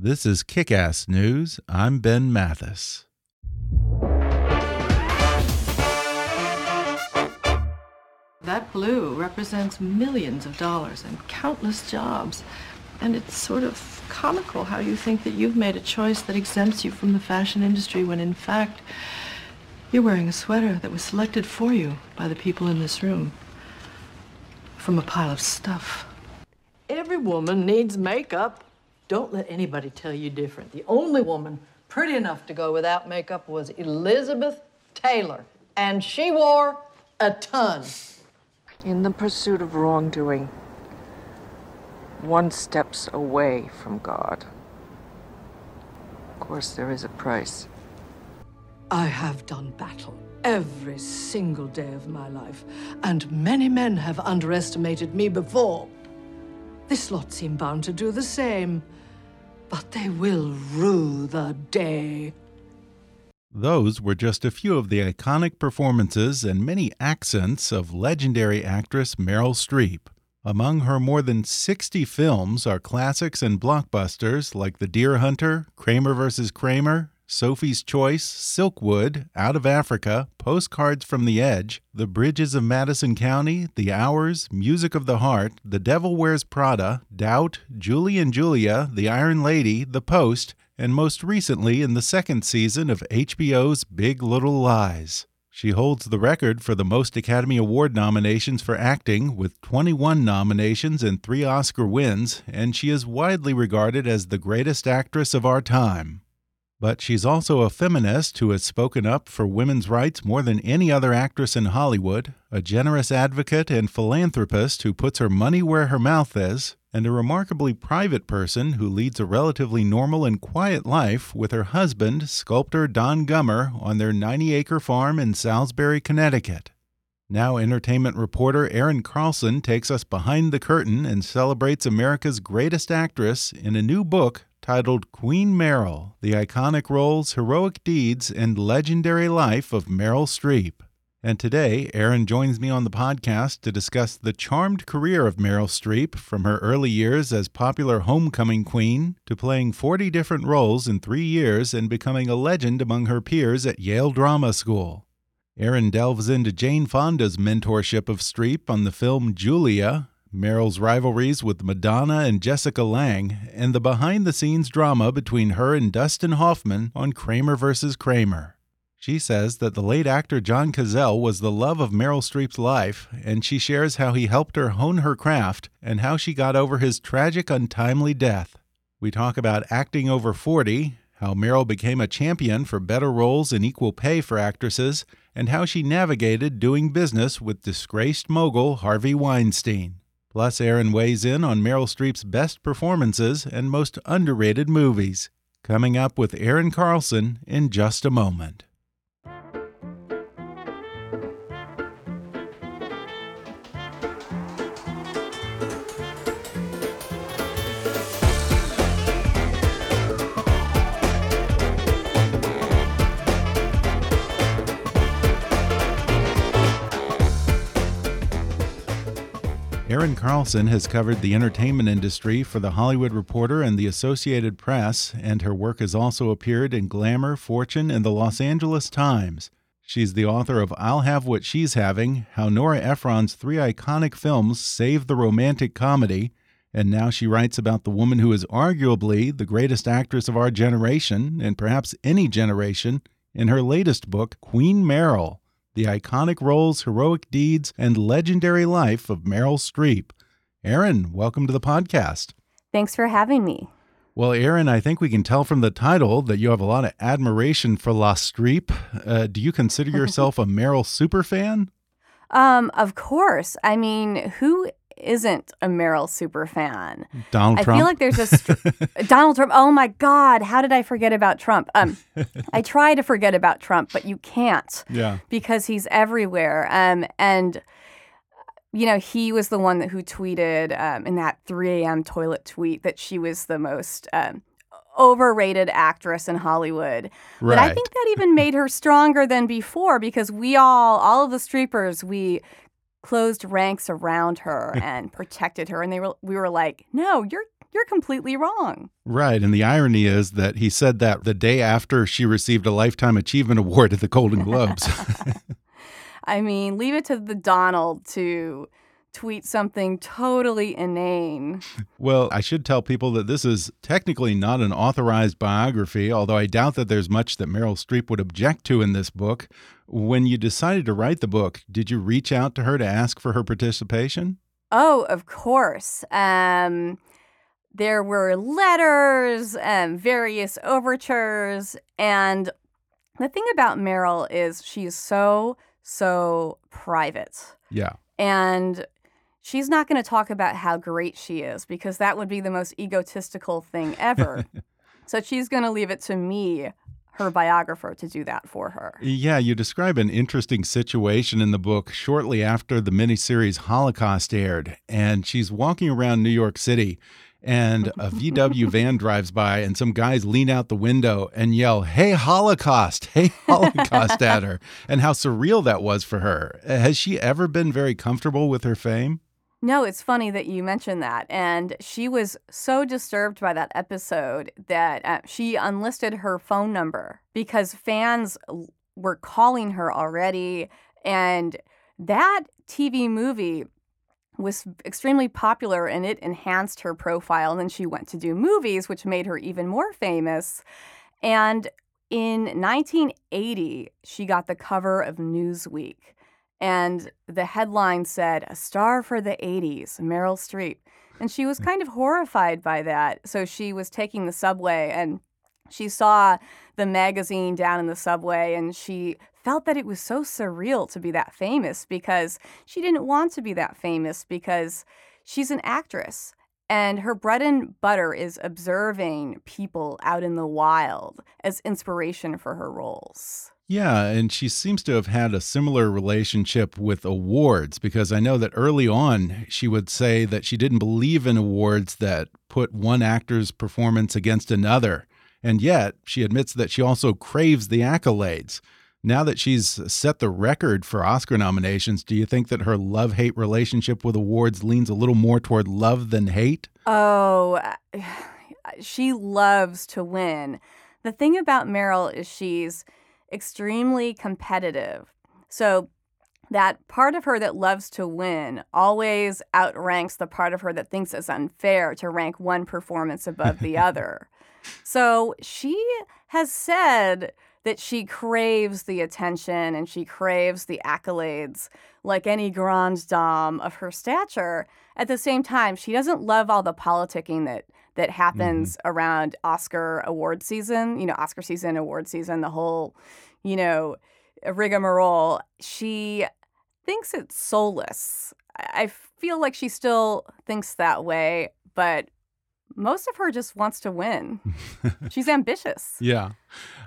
This is Kick Ass News. I'm Ben Mathis. That blue represents millions of dollars and countless jobs. And it's sort of comical how you think that you've made a choice that exempts you from the fashion industry when in fact you're wearing a sweater that was selected for you by the people in this room from a pile of stuff. Every woman needs makeup. Don't let anybody tell you different. The only woman pretty enough to go without makeup was Elizabeth Taylor, and she wore a ton. In the pursuit of wrongdoing, one steps away from God. Of course, there is a price. I have done battle every single day of my life, and many men have underestimated me before. This lot seem bound to do the same but they will rue the day. Those were just a few of the iconic performances and many accents of legendary actress Meryl Streep. Among her more than 60 films are classics and blockbusters like The Deer Hunter, Kramer vs. Kramer, Sophie's Choice, Silkwood, Out of Africa, Postcards from the Edge, The Bridges of Madison County, The Hours, Music of the Heart, The Devil Wears Prada, Doubt, Julie and Julia, The Iron Lady, The Post, and most recently in the second season of HBO's Big Little Lies. She holds the record for the most Academy Award nominations for acting, with 21 nominations and three Oscar wins, and she is widely regarded as the greatest actress of our time. But she's also a feminist who has spoken up for women's rights more than any other actress in Hollywood, a generous advocate and philanthropist who puts her money where her mouth is, and a remarkably private person who leads a relatively normal and quiet life with her husband, sculptor Don Gummer, on their 90 acre farm in Salisbury, Connecticut. Now, entertainment reporter Erin Carlson takes us behind the curtain and celebrates America's greatest actress in a new book titled Queen Meryl The Iconic Roles, Heroic Deeds, and Legendary Life of Meryl Streep. And today, Erin joins me on the podcast to discuss the charmed career of Meryl Streep from her early years as popular homecoming queen to playing 40 different roles in three years and becoming a legend among her peers at Yale Drama School. Erin delves into Jane Fonda's mentorship of Streep on the film Julia, Meryl's rivalries with Madonna and Jessica Lange, and the behind the scenes drama between her and Dustin Hoffman on Kramer vs. Kramer. She says that the late actor John Cazale was the love of Meryl Streep's life, and she shares how he helped her hone her craft and how she got over his tragic, untimely death. We talk about acting over 40, how Meryl became a champion for better roles and equal pay for actresses, and how she navigated doing business with disgraced mogul Harvey Weinstein. Plus, Erin weighs in on Meryl Streep's best performances and most underrated movies. Coming up with Erin Carlson in just a moment. Carlson has covered the entertainment industry for The Hollywood Reporter and the Associated Press, and her work has also appeared in Glamour, Fortune, and the Los Angeles Times. She's the author of I'll Have What She's Having How Nora Ephron's Three Iconic Films Saved the Romantic Comedy. And now she writes about the woman who is arguably the greatest actress of our generation, and perhaps any generation, in her latest book, Queen Meryl The Iconic Roles, Heroic Deeds, and Legendary Life of Meryl Streep. Erin, welcome to the podcast. Thanks for having me. Well, Erin, I think we can tell from the title that you have a lot of admiration for La Streep. Uh, do you consider yourself a Meryl superfan? Um, of course. I mean, who isn't a Meryl super fan? Donald I Trump. feel like there's a Donald Trump. Oh my God, how did I forget about Trump? Um, I try to forget about Trump, but you can't. Yeah. Because he's everywhere. Um, and you know, he was the one that who tweeted um, in that 3 a.m. toilet tweet that she was the most um, overrated actress in Hollywood. Right. But I think that even made her stronger than before because we all, all of the streepers, we closed ranks around her and protected her, and they were, we were like, no, you're you're completely wrong. Right. And the irony is that he said that the day after she received a Lifetime Achievement Award at the Golden Globes. I mean, leave it to the Donald to tweet something totally inane. well, I should tell people that this is technically not an authorized biography, although I doubt that there's much that Meryl Streep would object to in this book. When you decided to write the book, did you reach out to her to ask for her participation? Oh, of course. Um, there were letters and various overtures. And the thing about Meryl is she's so, so private. Yeah. And she's not going to talk about how great she is because that would be the most egotistical thing ever. so she's going to leave it to me, her biographer, to do that for her. Yeah, you describe an interesting situation in the book shortly after the miniseries Holocaust aired. And she's walking around New York City and a VW van drives by, and some guys lean out the window and yell, Hey, Holocaust! Hey, Holocaust at her. And how surreal that was for her. Has she ever been very comfortable with her fame? No, it's funny that you mentioned that. And she was so disturbed by that episode that uh, she unlisted her phone number because fans were calling her already. And that TV movie was extremely popular and it enhanced her profile. And then she went to do movies, which made her even more famous. And in 1980, she got the cover of Newsweek. And the headline said, A star for the 80s, Meryl Streep. And she was hmm. kind of horrified by that. So she was taking the subway and she saw the magazine down in the subway and she felt that it was so surreal to be that famous because she didn't want to be that famous because she's an actress and her bread and butter is observing people out in the wild as inspiration for her roles. Yeah, and she seems to have had a similar relationship with awards because I know that early on she would say that she didn't believe in awards that put one actor's performance against another. And yet, she admits that she also craves the accolades. Now that she's set the record for Oscar nominations, do you think that her love hate relationship with awards leans a little more toward love than hate? Oh, she loves to win. The thing about Meryl is she's extremely competitive. So, that part of her that loves to win always outranks the part of her that thinks it's unfair to rank one performance above the other. So, she has said that she craves the attention and she craves the accolades like any grande dame of her stature. At the same time, she doesn't love all the politicking that that happens mm-hmm. around Oscar award season, you know, Oscar season, award season, the whole, you know, rigmarole. She thinks it's soulless. I feel like she still thinks that way, but most of her just wants to win. She's ambitious. Yeah.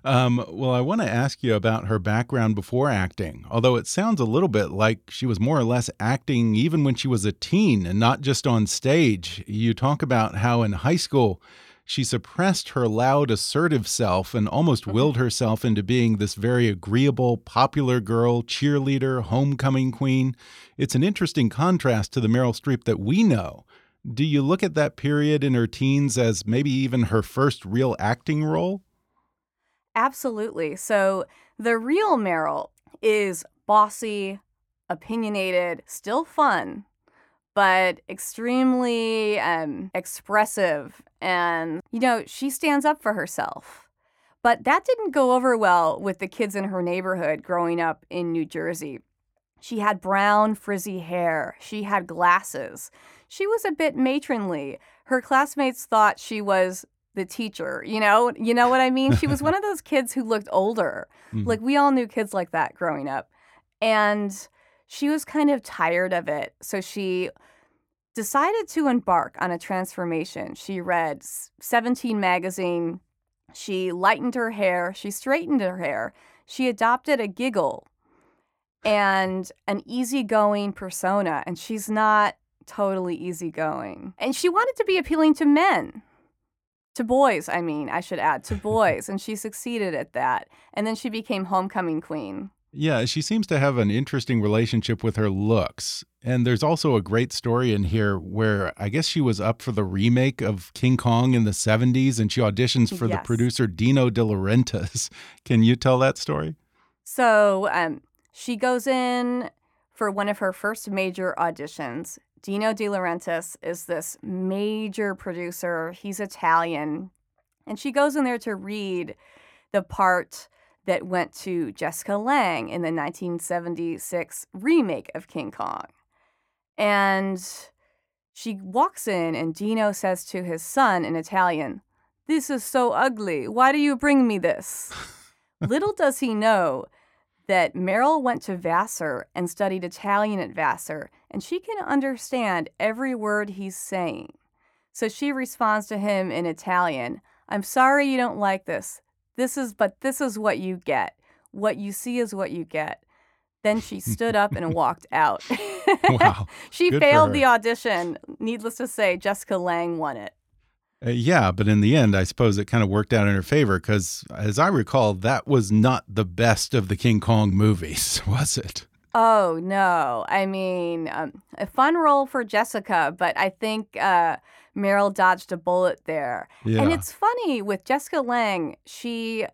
Um, well, I want to ask you about her background before acting, although it sounds a little bit like she was more or less acting even when she was a teen and not just on stage. You talk about how in high school she suppressed her loud, assertive self and almost mm-hmm. willed herself into being this very agreeable, popular girl, cheerleader, homecoming queen. It's an interesting contrast to the Meryl Streep that we know do you look at that period in her teens as maybe even her first real acting role? Absolutely. So the real Meryl is bossy, opinionated, still fun, but extremely um, expressive. And, you know, she stands up for herself. But that didn't go over well with the kids in her neighborhood growing up in New Jersey. She had brown, frizzy hair. She had glasses. She was a bit matronly. Her classmates thought she was the teacher, you know? You know what I mean? She was one of those kids who looked older. Mm-hmm. Like we all knew kids like that growing up. And she was kind of tired of it. So she decided to embark on a transformation. She read 17 magazine. She lightened her hair. She straightened her hair. She adopted a giggle and an easygoing persona. And she's not totally easygoing. And she wanted to be appealing to men. To boys, I mean, I should add, to boys. and she succeeded at that. And then she became homecoming queen. Yeah, she seems to have an interesting relationship with her looks. And there's also a great story in here where I guess she was up for the remake of King Kong in the 70s and she auditions for yes. the producer Dino De Laurentiis. Can you tell that story? So um, she goes in for one of her first major auditions. Dino De Laurentiis is this major producer. He's Italian. And she goes in there to read the part that went to Jessica Lange in the 1976 remake of King Kong. And she walks in, and Dino says to his son in Italian, This is so ugly. Why do you bring me this? Little does he know that Meryl went to Vassar and studied Italian at Vassar, and she can understand every word he's saying. So she responds to him in Italian I'm sorry you don't like this. This is, but this is what you get. What you see is what you get. Then she stood up and walked out. wow. she Good failed the audition. Needless to say, Jessica Lange won it. Uh, yeah, but in the end, I suppose it kind of worked out in her favor because, as I recall, that was not the best of the King Kong movies, was it? Oh, no. I mean, um, a fun role for Jessica, but I think uh, Meryl dodged a bullet there. Yeah. And it's funny with Jessica Lange, she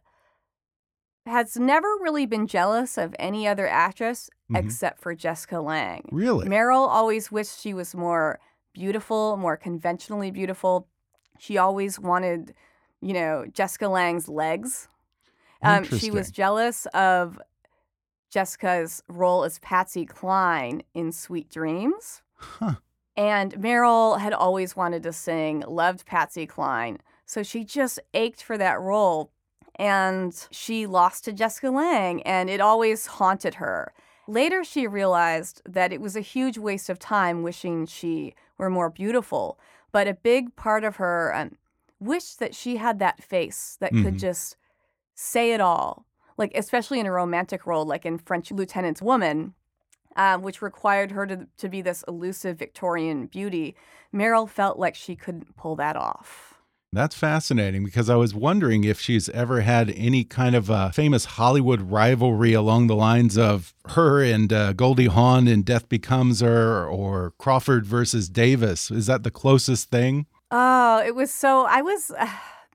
has never really been jealous of any other actress mm-hmm. except for Jessica Lange. Really? Meryl always wished she was more beautiful, more conventionally beautiful. She always wanted, you know, Jessica Lange's legs. Um, she was jealous of Jessica's role as Patsy Cline in Sweet Dreams. Huh. And Meryl had always wanted to sing, loved Patsy Cline. So she just ached for that role. And she lost to Jessica Lang, and it always haunted her. Later, she realized that it was a huge waste of time wishing she were more beautiful. But a big part of her um, wished that she had that face that mm-hmm. could just say it all. Like, especially in a romantic role, like in French Lieutenant's Woman, um, which required her to, to be this elusive Victorian beauty, Meryl felt like she couldn't pull that off. That's fascinating because I was wondering if she's ever had any kind of a famous Hollywood rivalry along the lines of her and uh, Goldie Hawn in Death Becomes Her or Crawford versus Davis. Is that the closest thing? Oh, it was so. I was. Uh,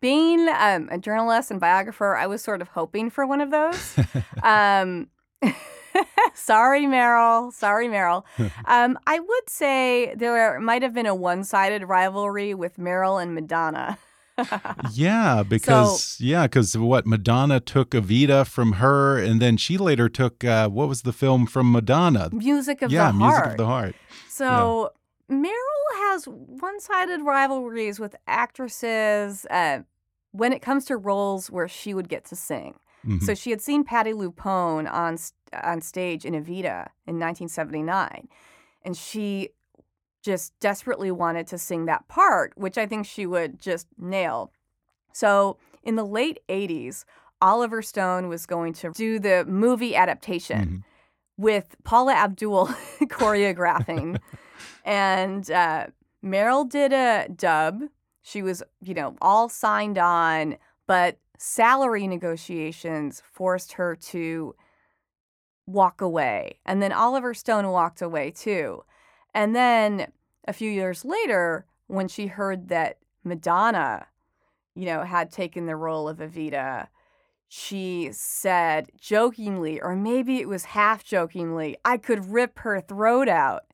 being um, a journalist and biographer, I was sort of hoping for one of those. um, Sorry, Meryl. Sorry, Meryl. Um, I would say there might have been a one sided rivalry with Meryl and Madonna. yeah, because so, yeah, because what Madonna took Evita from her, and then she later took uh, what was the film from Madonna? Music of yeah, the Heart. Music of the Heart. So yeah. Meryl has one-sided rivalries with actresses uh, when it comes to roles where she would get to sing. Mm-hmm. So she had seen Patti LuPone on on stage in Evita in 1979, and she just desperately wanted to sing that part, which I think she would just nail. So in the late 80s, Oliver Stone was going to do the movie adaptation mm-hmm. with Paula Abdul choreographing, and uh, Meryl did a dub. She was, you know, all signed on, but salary negotiations forced her to walk away. And then Oliver Stone walked away too. And then a few years later, when she heard that Madonna, you know, had taken the role of Evita, she said jokingly, or maybe it was half jokingly, I could rip her throat out.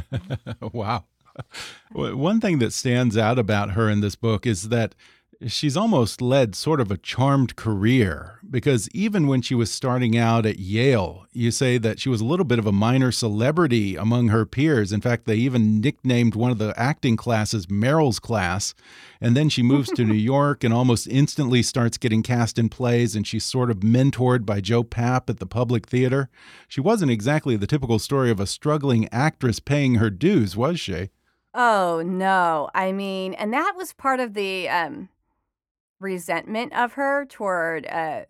wow. One thing that stands out about her in this book is that she's almost led sort of a charmed career because even when she was starting out at Yale, you say that she was a little bit of a minor celebrity among her peers. In fact, they even nicknamed one of the acting classes Meryl's class. And then she moves to New York and almost instantly starts getting cast in plays, and she's sort of mentored by Joe Papp at the Public Theater. She wasn't exactly the typical story of a struggling actress paying her dues, was she? Oh, no. I mean, and that was part of the. Um resentment of her toward uh,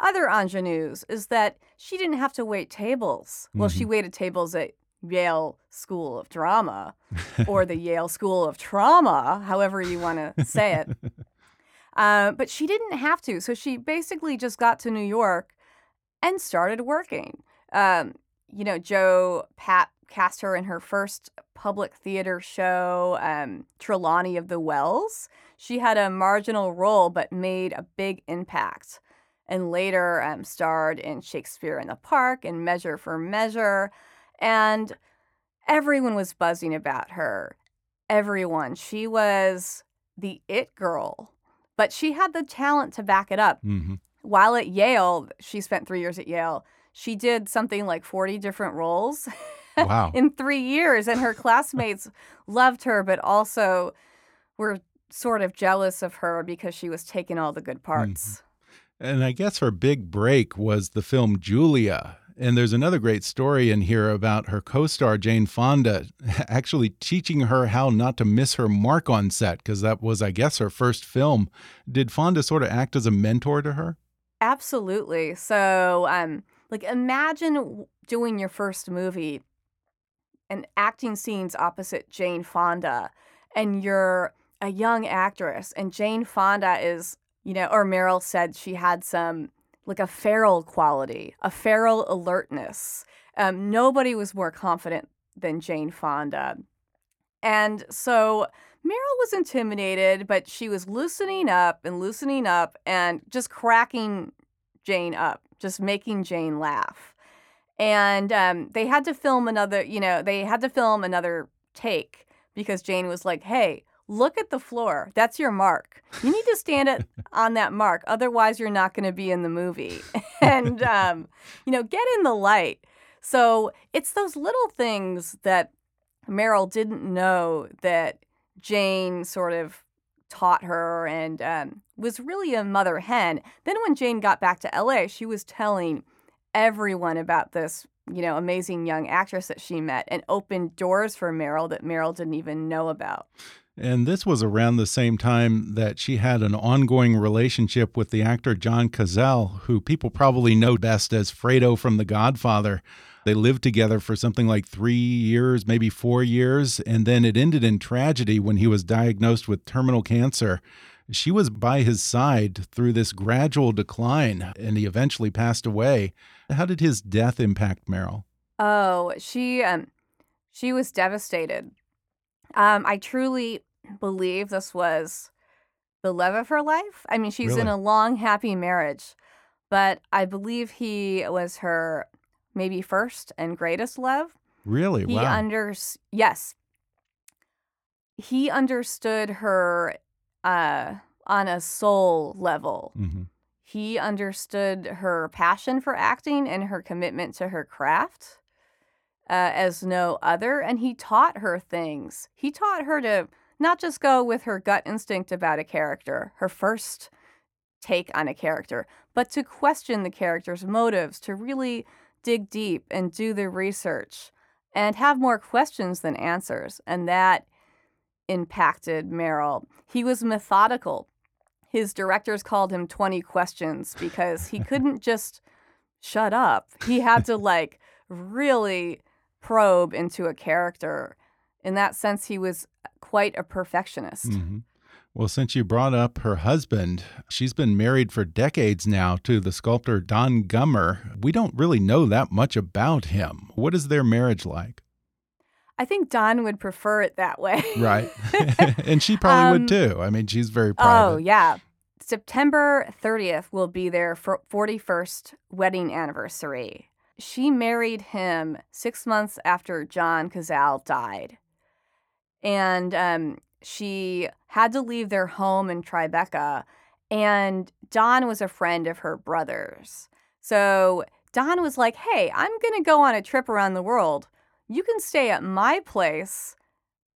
other ingenues is that she didn't have to wait tables. Well, she Mhm. waited tables at Yale School of Drama or the Yale School of Trauma, however you want to say it. Uh, but she didn't have to. So she basically just got to New York and started working. Um, you know, Joe Papp cast her in her first public theater show, um, Trelawny of the Wells. She had a marginal role but made a big impact. And later um, starred in Shakespeare in the Park and Measure for Measure. And everyone was buzzing about her. Everyone. She was the it girl, but she had the talent to back it up. hmm While at Yale, she spent three years at Yale. She did something like 40 different roles Wow. in three years, and her classmates loved her, but also were sort of jealous of her because she was taking all the good parts. And I guess her big break was the film Julia. And there's another great story in here about her co star, Jane Fonda, actually teaching her how not to miss her mark on set, because that was, I guess, her first film. Did Fonda sort of act as a mentor to her? Absolutely. So, um, like, imagine doing your first movie and acting scenes opposite Jane Fonda, and you're a young actress, and Jane Fonda is, you know, or Meryl said she had some like a feral quality, a feral alertness. Um, nobody was more confident than Jane Fonda. And so Meryl was intimidated, but she was loosening up and loosening up and just cracking Jane up, just making Jane laugh. And um, they had to film another, you know, they had to film another take because Jane was like, hey, look at the floor. That's your mark. You need to stand it on that mark. Otherwise, you're not going to be in the movie. and, um, you know, get in the light. So it's those little things that Meryl didn't know that Jane sort of taught her and um, was really a mother hen. Then when Jane got back to LA, she was telling everyone about this, you know, amazing young actress that she met and opened doors for Meryl that Meryl didn't even know about. And this was around the same time that she had an ongoing relationship with the actor John Cazale, who people probably know best as Fredo from The Godfather. They lived together for something like three years, maybe four years, and then it ended in tragedy when he was diagnosed with terminal cancer. She was by his side through this gradual decline, and he eventually passed away. How did his death impact Meryl? Oh, she um she was devastated. Um I truly believe this was the love of her life. I mean, she's in a long happy marriage, but I believe he was her maybe first and greatest love. Really? He wow. under yes. He understood her uh on a soul level. hmm He understood her passion for acting and her commitment to her craft uh, as no other. And he taught her things. He taught her to not just go with her gut instinct about a character, her first take on a character, but to question the character's motives, to really dig deep and do the research and have more questions than answers. And that impacted Meryl. He was methodical his directors called him 20 questions because he couldn't just shut up. He had to like really probe into a character. In that sense, he was quite a perfectionist. hmm Well, since you brought up her husband, she's been married for decades now to the sculptor Don Gummer. We don't really know that much about him. What is their marriage like? I think Don would prefer it that way. Right. and she probably Um, would too. I mean, she's very private. Oh, yeah. September 30th will be their 41st wedding anniversary. She married him six months after John Cazale died. And um, she had to leave their home in Tribeca. And Don was a friend of her brother's. So Don was like, hey, I'm going to go on a trip around the world. You can stay at my place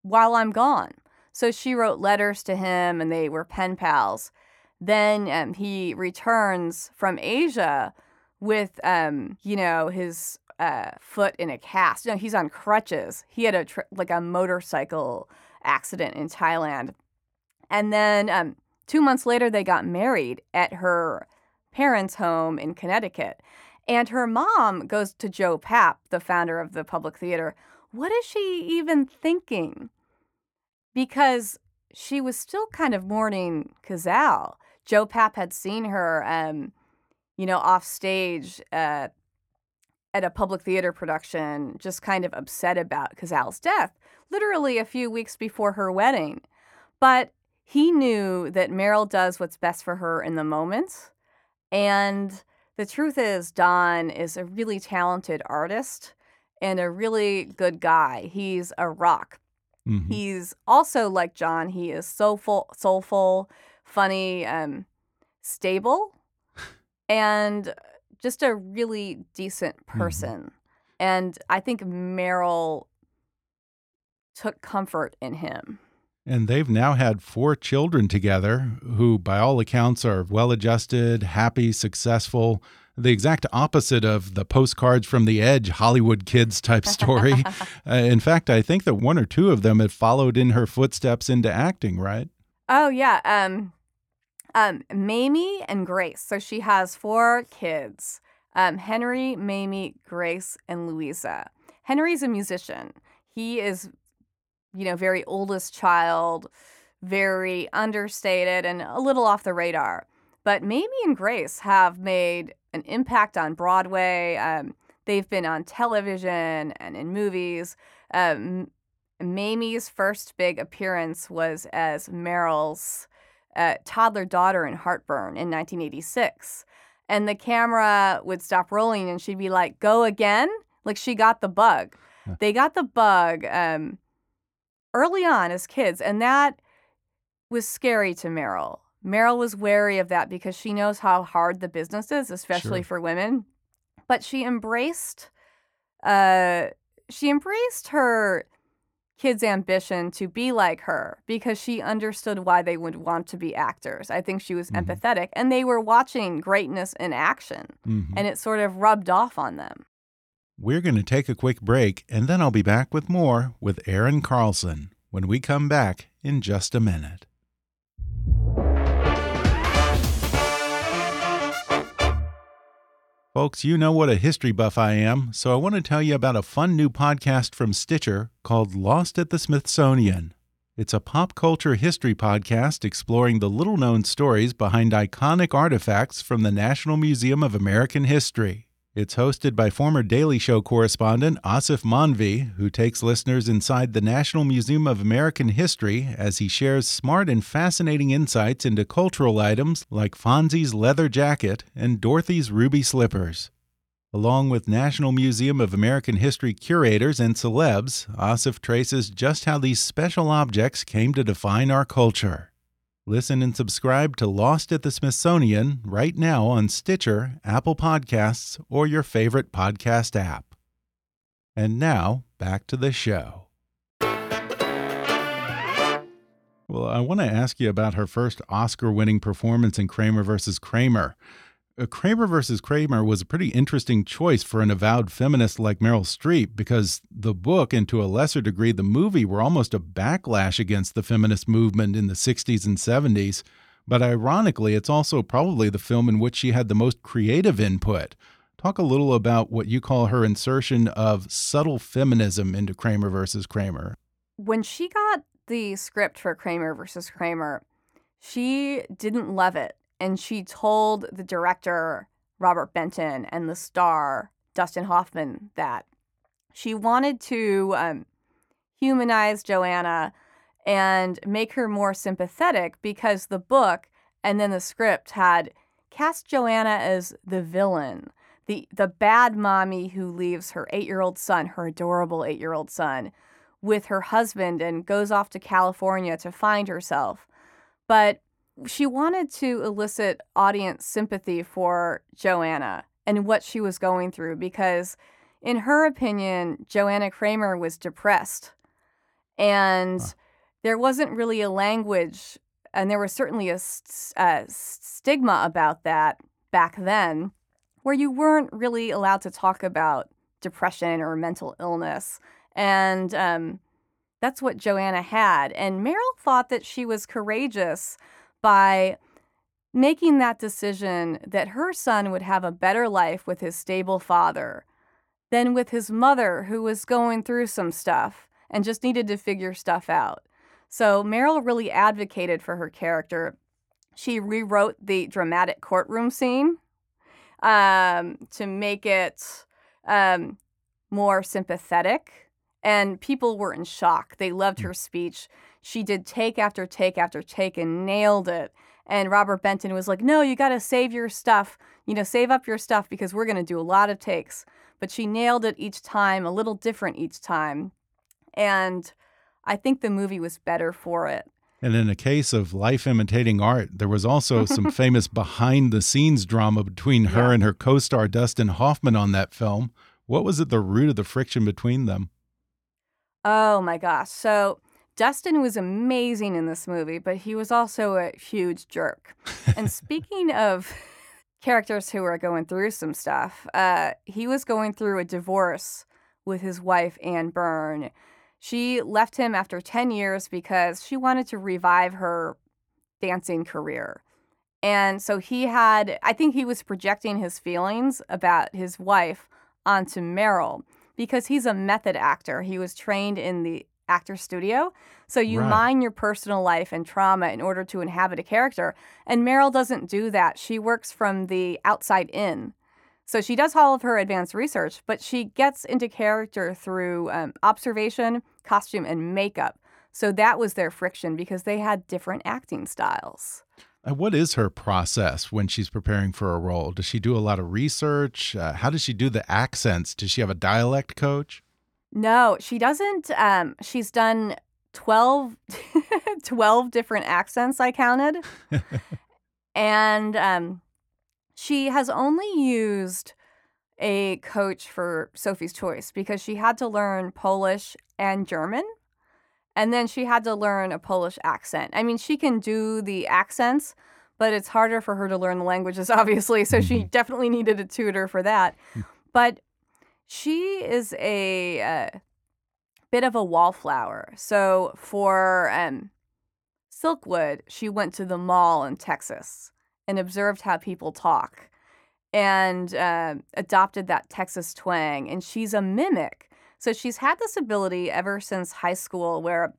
while I'm gone. So she wrote letters to him and they were pen pals. Then um, he returns from Asia with, um, you know, his uh, foot in a cast. No, he's on crutches. He had a like a motorcycle accident in Thailand, and then um, two months later they got married at her parents' home in Connecticut. And her mom goes to Joe Papp, the founder of the Public Theater. What is she even thinking? Because she was still kind of mourning Cazale. Joe Papp had seen her, um, you know, off stage uh, at a public theater production, just kind of upset about Cazale's death, literally a few weeks before her wedding. But he knew that Meryl does what's best for her in the moment. And the truth is, Don is a really talented artist and a really good guy. He's a rock. Mm-hmm. He's also like John, he is soulful, soulful funny, um, stable, and just a really decent mm-hmm. person. Mm-hmm. And I think Meryl took comfort in him. And they've now had four children together who, by all accounts, are well adjusted, happy, successful. The exact opposite of the postcards from the edge Hollywood kids type story. uh, in fact, I think that one or two of them have followed in her footsteps into acting, right? Oh, yeah. Um, um, Mamie and Grace. So she has four kids um, Henry, Mamie, Grace, and Louisa. Henry's a musician. He is, you know, very oldest child, very understated, and a little off the radar. But Mamie and Grace have made an impact on Broadway. Um, they've been on television and in movies. Um, Mamie's first big appearance was as Meryl's uh, toddler daughter in Heartburn in 1986. And the camera would stop rolling and she'd be like, go again? Like she got the bug. They got the bug um, early on as kids. And that was scary to Meryl. Meryl was wary of that because she knows how hard the business is, especially sure. for women. But she embraced, uh, she embraced her kid's ambition to be like her because she understood why they would want to be actors. I think she was mm-hmm. empathetic and they were watching greatness in action mm-hmm. and it sort of rubbed off on them. We're going to take a quick break and then I'll be back with more with Erin Carlson when we come back in just a minute. Folks, you know what a history buff I am, so I want to tell you about a fun new podcast from Stitcher called Lost at the Smithsonian. It's a pop culture history podcast exploring the little known stories behind iconic artifacts from the National Museum of American History. It's hosted by former Daily Show correspondent Aasif Mandvi, who takes listeners inside the National Museum of American History as he shares smart and fascinating insights into cultural items like Fonzie's leather jacket and Dorothy's ruby slippers. Along with National Museum of American History curators and celebs, Aasif traces just how these special objects came to define our culture. Listen and subscribe to Lost at the Smithsonian right now on Stitcher, Apple Podcasts, or your favorite podcast app. And now, back to the show. Well, I want to ask you about her first Oscar winning performance in Kramer versus Kramer. Uh, Kramer versus Kramer was a pretty interesting choice for an avowed feminist like Meryl Streep because the book, and to a lesser degree the movie, were almost a backlash against the feminist movement in the 60s and 70s. But ironically, it's also probably the film in which she had the most creative input. Talk a little about what you call her insertion of subtle feminism into Kramer versus Kramer. When she got the script for Kramer versus Kramer, she didn't love it and she told the director Robert Benton and the star Dustin Hoffman that she wanted to um, humanize Joanna and make her more sympathetic because the book and then the script had cast Joanna as the villain, the the bad mommy who leaves her 8-year-old son, her adorable 8-year-old son, with her husband and goes off to California to find herself. But she wanted to elicit audience sympathy for Joanna and what she was going through because in her opinion, Joanna Kramer was depressed. And huh. there wasn't really a language, and there was certainly a, a stigma about that back then, where you weren't really allowed to talk about depression or mental illness. And um, that's what Joanna had. And Meryl thought that she was courageous by making that decision that her son would have a better life with his stable father than with his mother, who was going through some stuff and just needed to figure stuff out. So Meryl really advocated for her character. She rewrote the dramatic courtroom scene um, to make it um, more sympathetic. And people were in shock. They loved her speech. She did take after take after take and nailed it. And Robert Benton was like, No, you got to save your stuff. You know, save up your stuff because we're going to do a lot of takes but she nailed it each time, a little different each time. And I think the movie was better for it. And in a case of life imitating art, there was also some famous behind the scenes drama between her yeah. and her co star Dustin Hoffman on that film. What was at the root of the friction between them? Oh my gosh. So Dustin was amazing in this movie, but he was also a huge jerk. and speaking of characters who are going through some stuff. Uh, he was going through a divorce with his wife, Anne Byrne. She left him after 10 years because she wanted to revive her dancing career. And so he had, I think he was projecting his feelings about his wife onto Meryl because he's a method actor. He was trained in the actor studio. So you right. mine your personal life and trauma in order to inhabit a character. And Meryl doesn't do that. She works from the outside in. So she does all of her advanced research, but she gets into character through um, observation, costume, and makeup. So that was their friction because they had different acting styles. What is her process when she's preparing for a role? Does she do a lot of research? Uh, how does she do the accents? Does she have a dialect coach? No, she doesn't. Um, she's done 12, 12 different accents, I counted. and um, she has only used a coach for Sophie's Choice because she had to learn Polish and German. And then she had to learn a Polish accent. I mean, she can do the accents, but it's harder for her to learn the languages, obviously. So she mm-hmm. definitely needed a tutor for that. Hmm. But she is a uh, bit of a wallflower. So for um, Silkwood, she went to the mall in Texas and observed how people talk and uh, adopted that Texas twang. And she's a mimic. So she's had this ability ever since high school where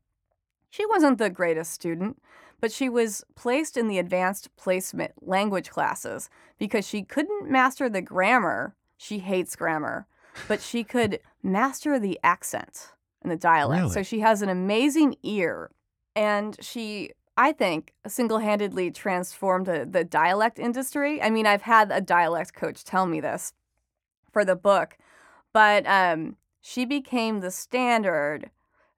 she wasn't the greatest student, but she was placed in the advanced placement language classes because she couldn't master the grammar. She hates grammar but she could master the accent and the dialect. Really? So she has an amazing ear. And she, I think, single handedly transformed the, the dialect industry. I mean, I've had a dialect coach tell me this for the book, but um, she became the standard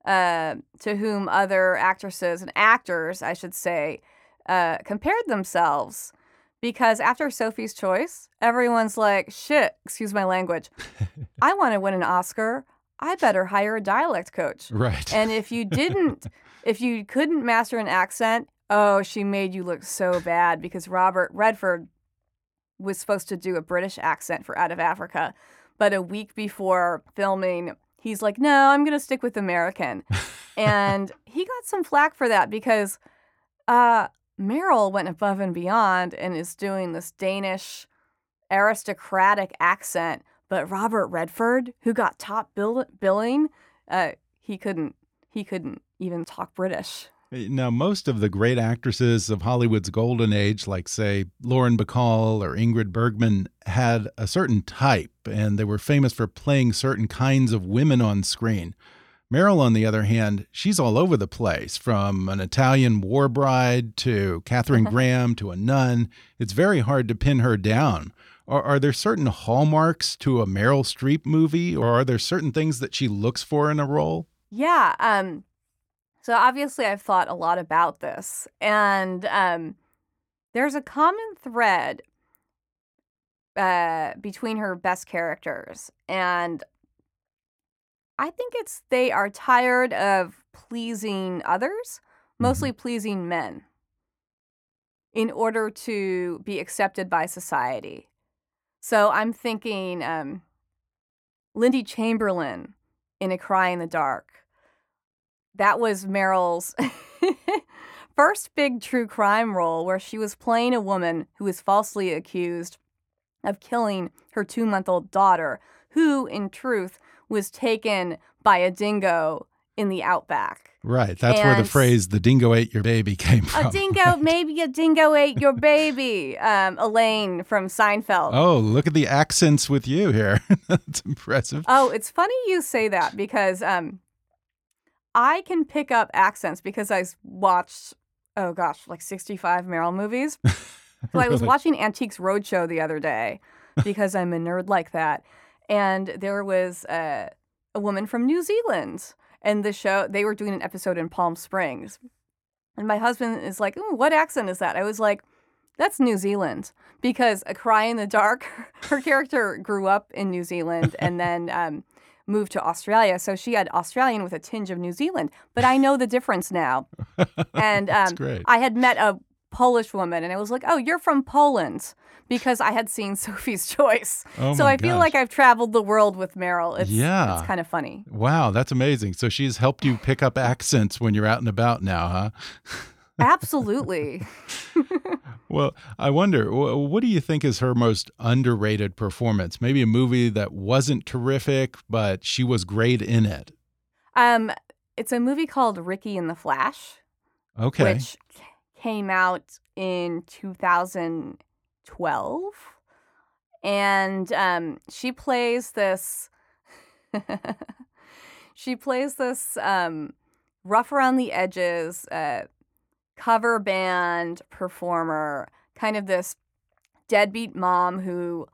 uh, to whom other actresses and actors, I should say, uh, compared themselves because after Sophie's Choice, everyone's like, shit, excuse my language. I want to win an Oscar. I better hire a dialect coach. Right. And if you didn't, if you couldn't master an accent, oh, she made you look so bad because Robert Redford was supposed to do a British accent for Out of Africa. But a week before filming, he's like, no, I'm going to stick with American. and he got some flack for that because uh, Meryl went above and beyond and is doing this Danish aristocratic accent. But Robert Redford, who got top bill- billing, uh, he couldn't. He couldn't even talk British. Eh, now, most of the great actresses of Hollywood's golden age, like, say, Lauren Bacall or Ingrid Bergman, had a certain type, and they were famous for playing certain kinds of women on screen. Meryl, on the other hand, she's all over the place from an Italian war bride to Katharine Graham to a nun. It's very hard to pin her down. Are, are there certain hallmarks to a Meryl Streep movie, or are there certain things that she looks for in a role? Yeah. Um, so obviously, I've thought a lot about this, and um, there's a common thread uh, between her best characters, and I think it's they are tired of pleasing others, mostly pleasing men, in order to be accepted by society. So I'm thinking um, Lindy Chamberlain in A Cry in the Dark. That was Meryl's first big true crime role where she was playing a woman who was falsely accused of killing her two month old daughter, who, in truth, was taken by a dingo in the outback. Right. That's where the phrase "the dingo ate your baby" came from. A dingo, maybe a dingo ate your baby. Um, Elaine from Seinfeld. oh, look at the accents with you here. That's impressive. Oh, it's funny you say that because um, I can pick up accents because I watched, oh gosh, like 65 Meryl movies. So I was watching Antiques Roadshow the other day because I'm a nerd like that. And there was a, a woman from New Zealand. And the show, they were doing an episode in Palm Springs. And my husband is like, what accent is that? I was like, that's New Zealand because A Cry in the Dark, her character grew up in New Zealand and then um, moved to Australia. So she had Australian with a tinge of New Zealand. But I know the difference now. And That's um, great. I had met a Polish woman and it was like, oh, you're from Poland because I had seen Sophie's Choice. Oh so I feel like I've traveled the world with Meryl. It's, Yeah. it's kind of funny. Wow, that's amazing. So she's helped you pick up accents when you're out and about now, huh? Absolutely. Well, I wonder, what do you think is her most underrated performance? Maybe a movie that wasn't terrific, but she was great in it. um, it's a movie called Ricki and the Flash. Okay. which came out in 2012. And um, she plays this. she plays this um, rough around the edges uh, cover band performer, kind of this deadbeat mom who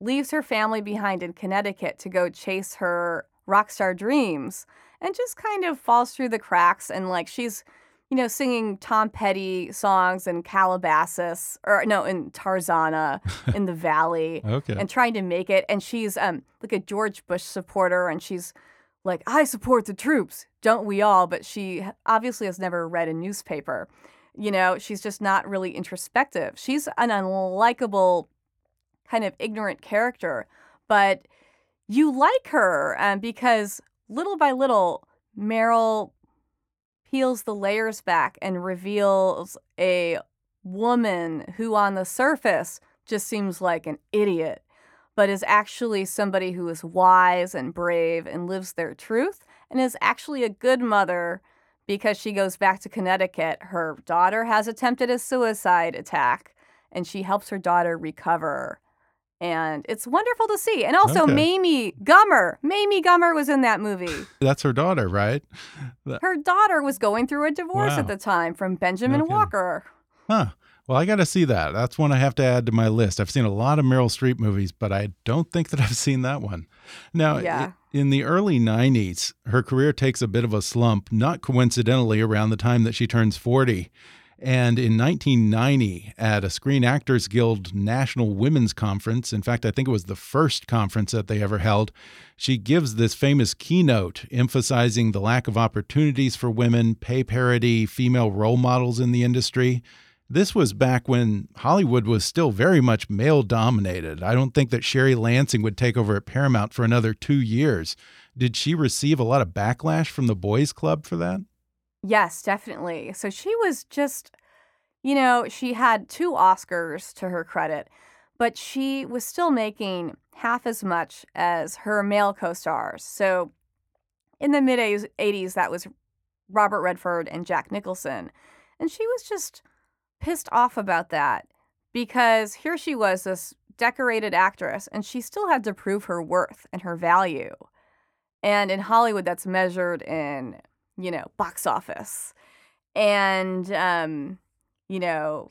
leaves her family behind in Connecticut to go chase her rock star dreams and just kind of falls through the cracks and like she's you know singing Tom Petty songs in Calabasas or no in Tarzana in the valley Okay. and trying to make it and she's um like a George Bush supporter and she's like I support the troops don't we all? But she obviously has never read a newspaper you know? She's just not really introspective. She's an unlikable kind of ignorant character but you like her um, because little by little Meryl peels the layers back and reveals a woman who on the surface just seems like an idiot but is actually somebody who is wise and brave and lives their truth and is actually a good mother because she goes back to Connecticut. Her daughter has attempted a suicide attack and she helps her daughter recover. And it's wonderful to see. And also, Okay. Mamie Gummer. Mamie Gummer was in that movie. That's her daughter, right? Her daughter was going through a divorce Wow. at the time from Benjamin kidding. Walker. Huh. Well, I got to see that. That's one I have to add to my list. I've seen a lot of Meryl Streep movies, but I don't think that I've seen that one. Now, Yeah. in the early 90s, her career takes a bit of a slump, not coincidentally around the time that she turns 40. And in 1990, at a Screen Actors Guild National Women's Conference, in fact, I think it was the first conference that they ever held, she gives this famous keynote emphasizing the lack of opportunities for women, pay parity, female role models in the industry. This was back when Hollywood was still very much male dominated. I don't think that Sherry Lansing would take over at Paramount for another two years. Did she receive a lot of backlash from the boys' club for that? Yes, definitely. So she was just, you know, she had two Oscars to her credit, but she was still making half as much as her male co stars. So in the mid 80s, that was Robert Redford and Jack Nicholson. And she was just pissed off about that because here she was, this decorated actress, and she still had to prove her worth and her value. And in Hollywood, that's measured in, you know, box office and, um, you know,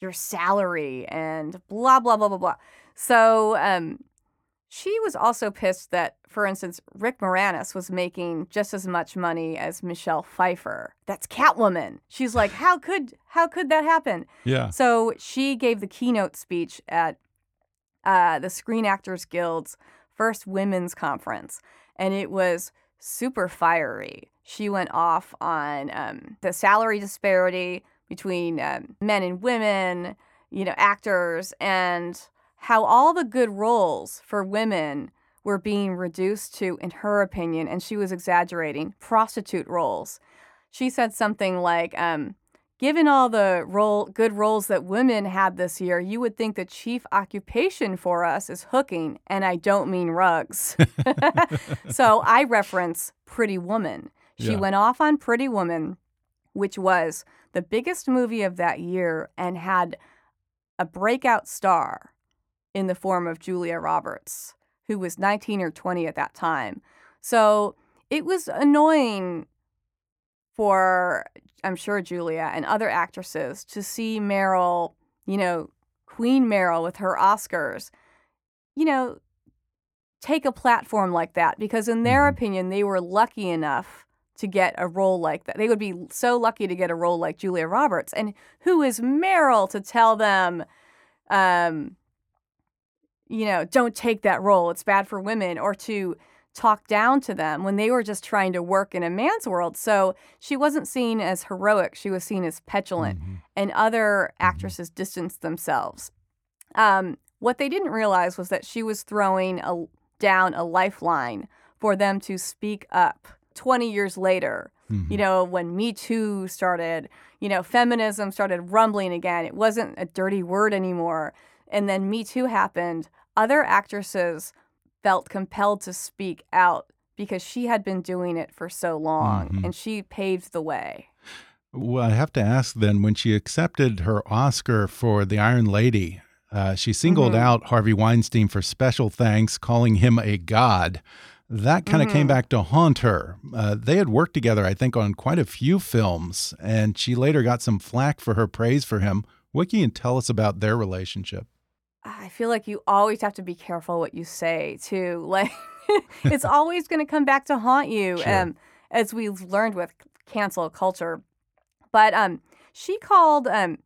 your salary and blah, blah, blah, blah, blah. So um, she was also pissed that, for instance, Rick Moranis was making just as much money as Michelle Pfeiffer. That's Catwoman. She's like, how could how could that happen? Yeah. So she gave the keynote speech at uh, the Screen Actors Guild's first women's conference, and it was super fiery. She went off on um, the salary disparity between um, men and women, you know, actors, and how all the good roles for women were being reduced to, in her opinion, and she was exaggerating, prostitute roles. She said something like, um, Given all the role, good roles that women had this year, you would think the chief occupation for us is hooking, and I don't mean rugs. so I reference Pretty Woman. She Yeah. went off on Pretty Woman, which was the biggest movie of that year and had a breakout star in the form of Julia Roberts, who was 19 or 20 at that time. So it was annoying for, I'm sure, Julia and other actresses to see Meryl, you know, Queen Meryl with her Oscars, you know, take a platform like that because, in their Mhm. opinion, they were lucky enough to get a role like that. They would be so lucky to get a role like Julia Roberts. And who is Meryl to tell them, um, you know, don't take that role, it's bad for women, or to talk down to them when they were just trying to work in a man's world. So she wasn't seen as heroic, she was seen as petulant, Mhm. and other actresses distanced themselves. Um, what they didn't realize was that she was throwing a, down a lifeline for them to speak up 20 years later. Mhm. You know, when Me Too started, you know, feminism started rumbling again. It wasn't a dirty word anymore. And then Me Too happened. Other actresses felt compelled to speak out because she had been doing it for so long Mhm. and she paved the way. Well, I have to ask then when she accepted her Oscar for The Iron Lady, uh, she singled Mhm. out Harvey Weinstein for special thanks, calling him a god. That kind of came Mhm. back to haunt her. Uh, they had worked together, I think, on quite a few films, and she later got some flack for her praise for him. What can you tell us about their relationship? I feel like you always have to be careful what you say too. Like it's always going to come back to haunt you, Sure. um, as we've learned with cancel culture. But um, she called um,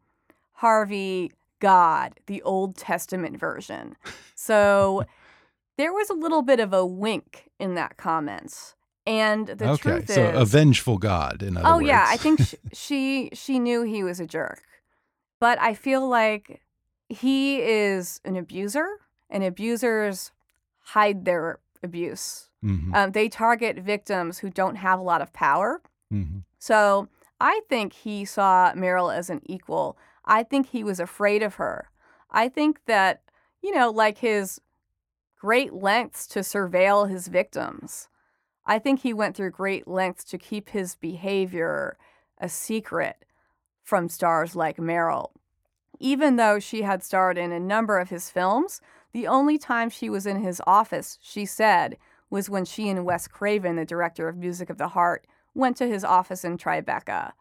Harvey God, the Old Testament version. So there was a little bit of a wink in that comment. And the okay, truth so is, a vengeful god, in other oh words. yeah, I think sh- she she knew he was a jerk, but I feel like he is an abuser, and abusers hide their abuse. Mhm, Um, they target victims who don't have a lot of power. mhm. So I think he saw Meryl as an equal. I think he was afraid of her. I think that you know, like his great lengths to surveil his victims. I think he went through great lengths to keep his behavior a secret from stars like Meryl. Even though she had starred in a number of his films, the only time she was in his office, she said, was when she and Wes Craven, the director of Music of the Heart, went to his office in Tribeca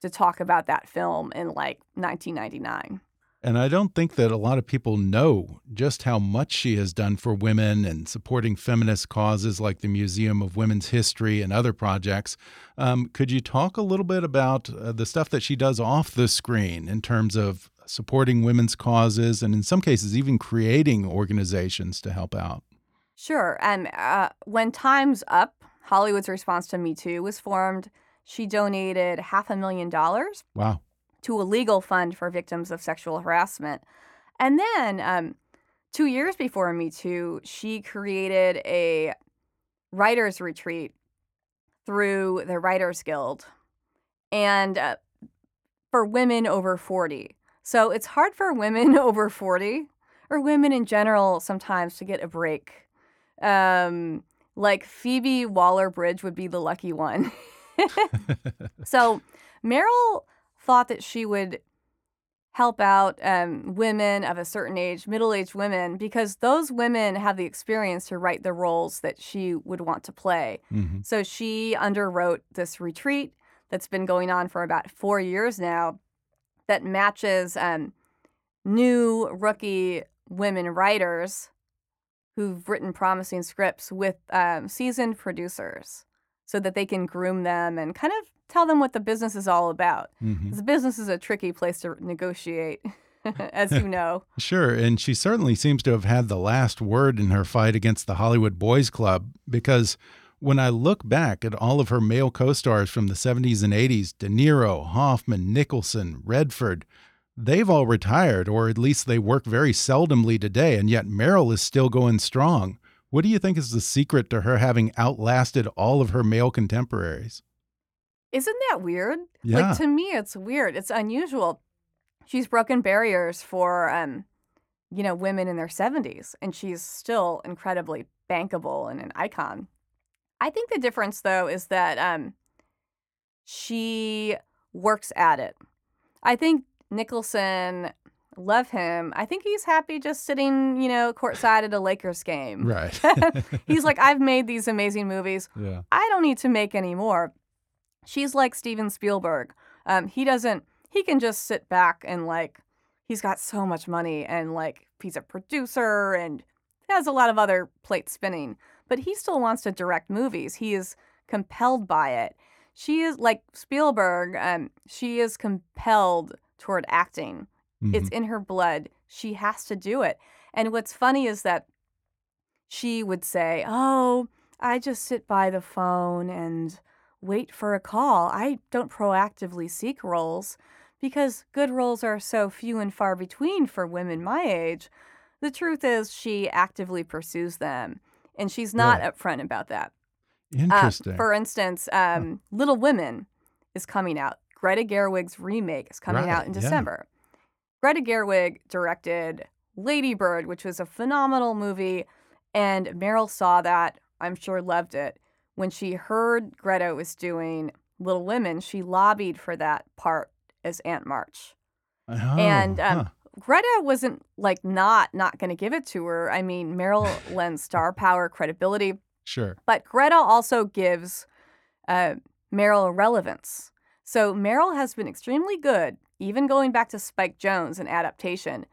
to talk about that film in like 1999. And I don't think that a lot of people know just how much she has done for women and supporting feminist causes like the Museum of Women's History and other projects. Um, could you talk a little bit about uh, the stuff that she does off the screen in terms of supporting women's causes and, in some cases, even creating organizations to help out? Sure. And uh, when Time's Up, Hollywood's response to Me Too, was formed, she donated half a million dollars Wow. to a legal fund for victims of sexual harassment. And then, um, two years before Me Too, she created a writers' retreat through the Writers Guild and uh, for women over 40. So it's hard for women over 40 or women in general sometimes to get a break. Um, like Phoebe Waller Bridge would be the lucky one. so Meryl thought that she would help out um, women of a certain age, middle aged women, because those women have the experience to write the roles that she would want to play. Mhm. So she underwrote this retreat that's been going on for about four years now that matches um, new rookie women writers who've written promising scripts with um, seasoned producers so that they can groom them and kind of tell them what the business is all about. Mhm. The business is a tricky place to negotiate, as you know. Sure, and she certainly seems to have had the last word in her fight against the Hollywood Boys Club because when I look back at all of her male co stars from the 70s and 80s De Niro, Hoffman, Nicholson, Redford they've all retired, or at least they work very seldomly today, and yet Meryl is still going strong. What do you think is the secret to her having outlasted all of her male contemporaries? Isn't that weird? Yeah. Like to me, it's weird. It's unusual. She's broken barriers for, um, you know, women in their seventies, and she's still incredibly bankable and an icon. I think the difference, though, is that um, she works at it. I think Nicholson, love him. I think he's happy just sitting, you know, courtside at a Lakers game. Right. he's like, I've made these amazing movies. yeah. I don't need to make any more. She's like Steven Spielberg. Um, he doesn't, he can just sit back and like, he's got so much money and like, he's a producer and has a lot of other plates spinning, but he still wants to direct movies. He is compelled by it. She is like Spielberg, um, she is compelled toward acting. It's in her blood. She has to do it. And what's funny is that she would say, Oh, I just sit by the phone and wait for a call. I don't proactively seek roles because good roles are so few and far between for women my age. The truth is, she actively pursues them, and she's not upfront about that. Uh, Interesting. for instance, um, Little Women is coming out. Greta Gerwig's remake is coming out Right, in yeah. December. Greta Gerwig directed Lady Bird, which was a phenomenal movie, and Meryl saw that. I'm sure loved it. When she heard Greta was doing Little Women, she lobbied for that part as Aunt March. Oh, and um, huh. Greta wasn't like not not going to give it to her. I mean, Meryl lends star power, credibility. Sure. But Greta also gives uh, Meryl relevance. So Meryl has been extremely good, even going back to Spike Jonze and adaptation,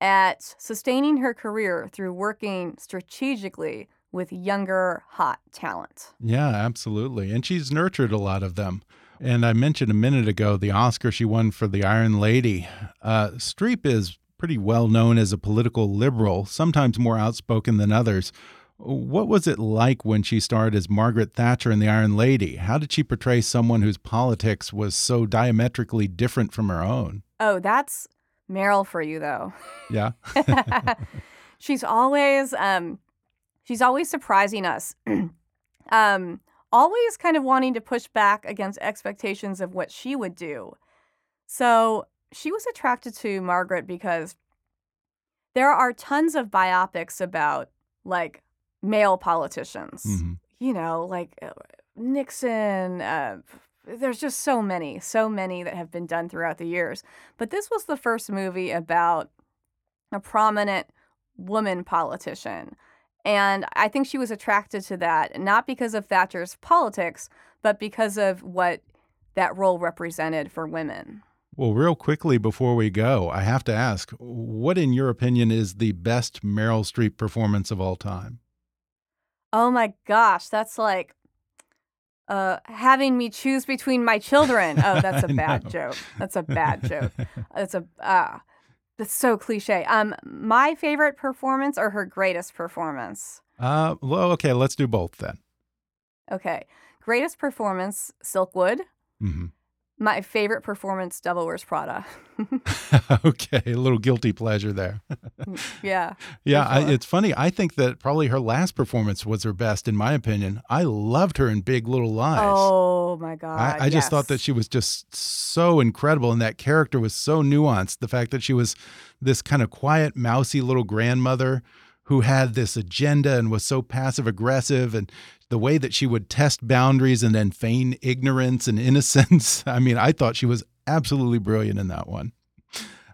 at sustaining her career through working strategically with younger, hot talent. Yeah, absolutely. And she's nurtured a lot of them. And I mentioned a minute ago the Oscar she won for The Iron Lady. Uh, Streep is pretty well known as a political liberal, sometimes more outspoken than others. What was it like when she starred as Margaret Thatcher in The Iron Lady? How did she portray someone whose politics was so diametrically different from her own? Oh, that's Meryl for you, though. Yeah. she's always um she's always surprising us um always kind of wanting to push back against expectations of what she would do so she was attracted to margaret because there are tons of biopics about like male politicians Mhm. you know like uh, nixon uh, there's just so many so many that have been done throughout the years but this was the first movie about a prominent woman politician. And I think she was attracted to that, not because of Thatcher's politics, but because of what that role represented for women. Well, real quickly before we go, I have to ask what, in your opinion, is the best Meryl Streep performance of all time? Oh my gosh, that's like uh, having me choose between my children. Oh, that's a bad joke. That's a bad joke. That's a uh, that's so cliche. Um, my favorite performance or her greatest performance? Uh, well, okay, let's do both then. Okay, greatest performance, Silkwood. hmm My favorite performance, Devil Wears Prada. okay, a little guilty pleasure there. Mm, yeah. yeah, for I, it's funny. I think that probably her last performance was her best, in my opinion. I loved her in Big Little Lies. Oh my God. I, I just thought that she was just so incredible, and that character was so nuanced. The fact that she was this kind of quiet, mousy little grandmother who had this agenda and was so passive aggressive, and the way that she would test boundaries and then feign ignorance and innocence. I mean, I thought she was absolutely brilliant in that one.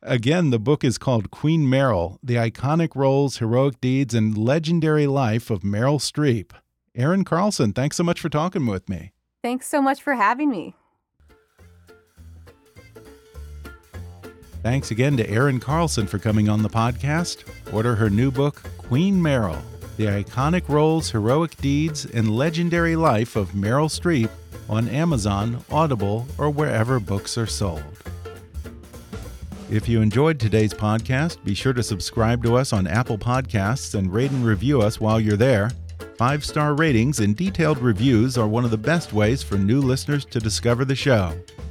Again, the book is called Queen Meryl The Iconic Roles, Heroic Deeds, and Legendary Life of Meryl Streep. Erin Carlson, thanks so much for talking with me. Thanks so much for having me. Thanks again to Erin Carlson for coming on the podcast. Order her new book, Queen Meryl The Iconic Roles, Heroic Deeds, and Legendary Life of Meryl Streep on Amazon, Audible, or wherever books are sold. If you enjoyed today's podcast, be sure to subscribe to us on Apple Podcasts and rate and review us while you're there. Five star ratings and detailed reviews are one of the best ways for new listeners to discover the show.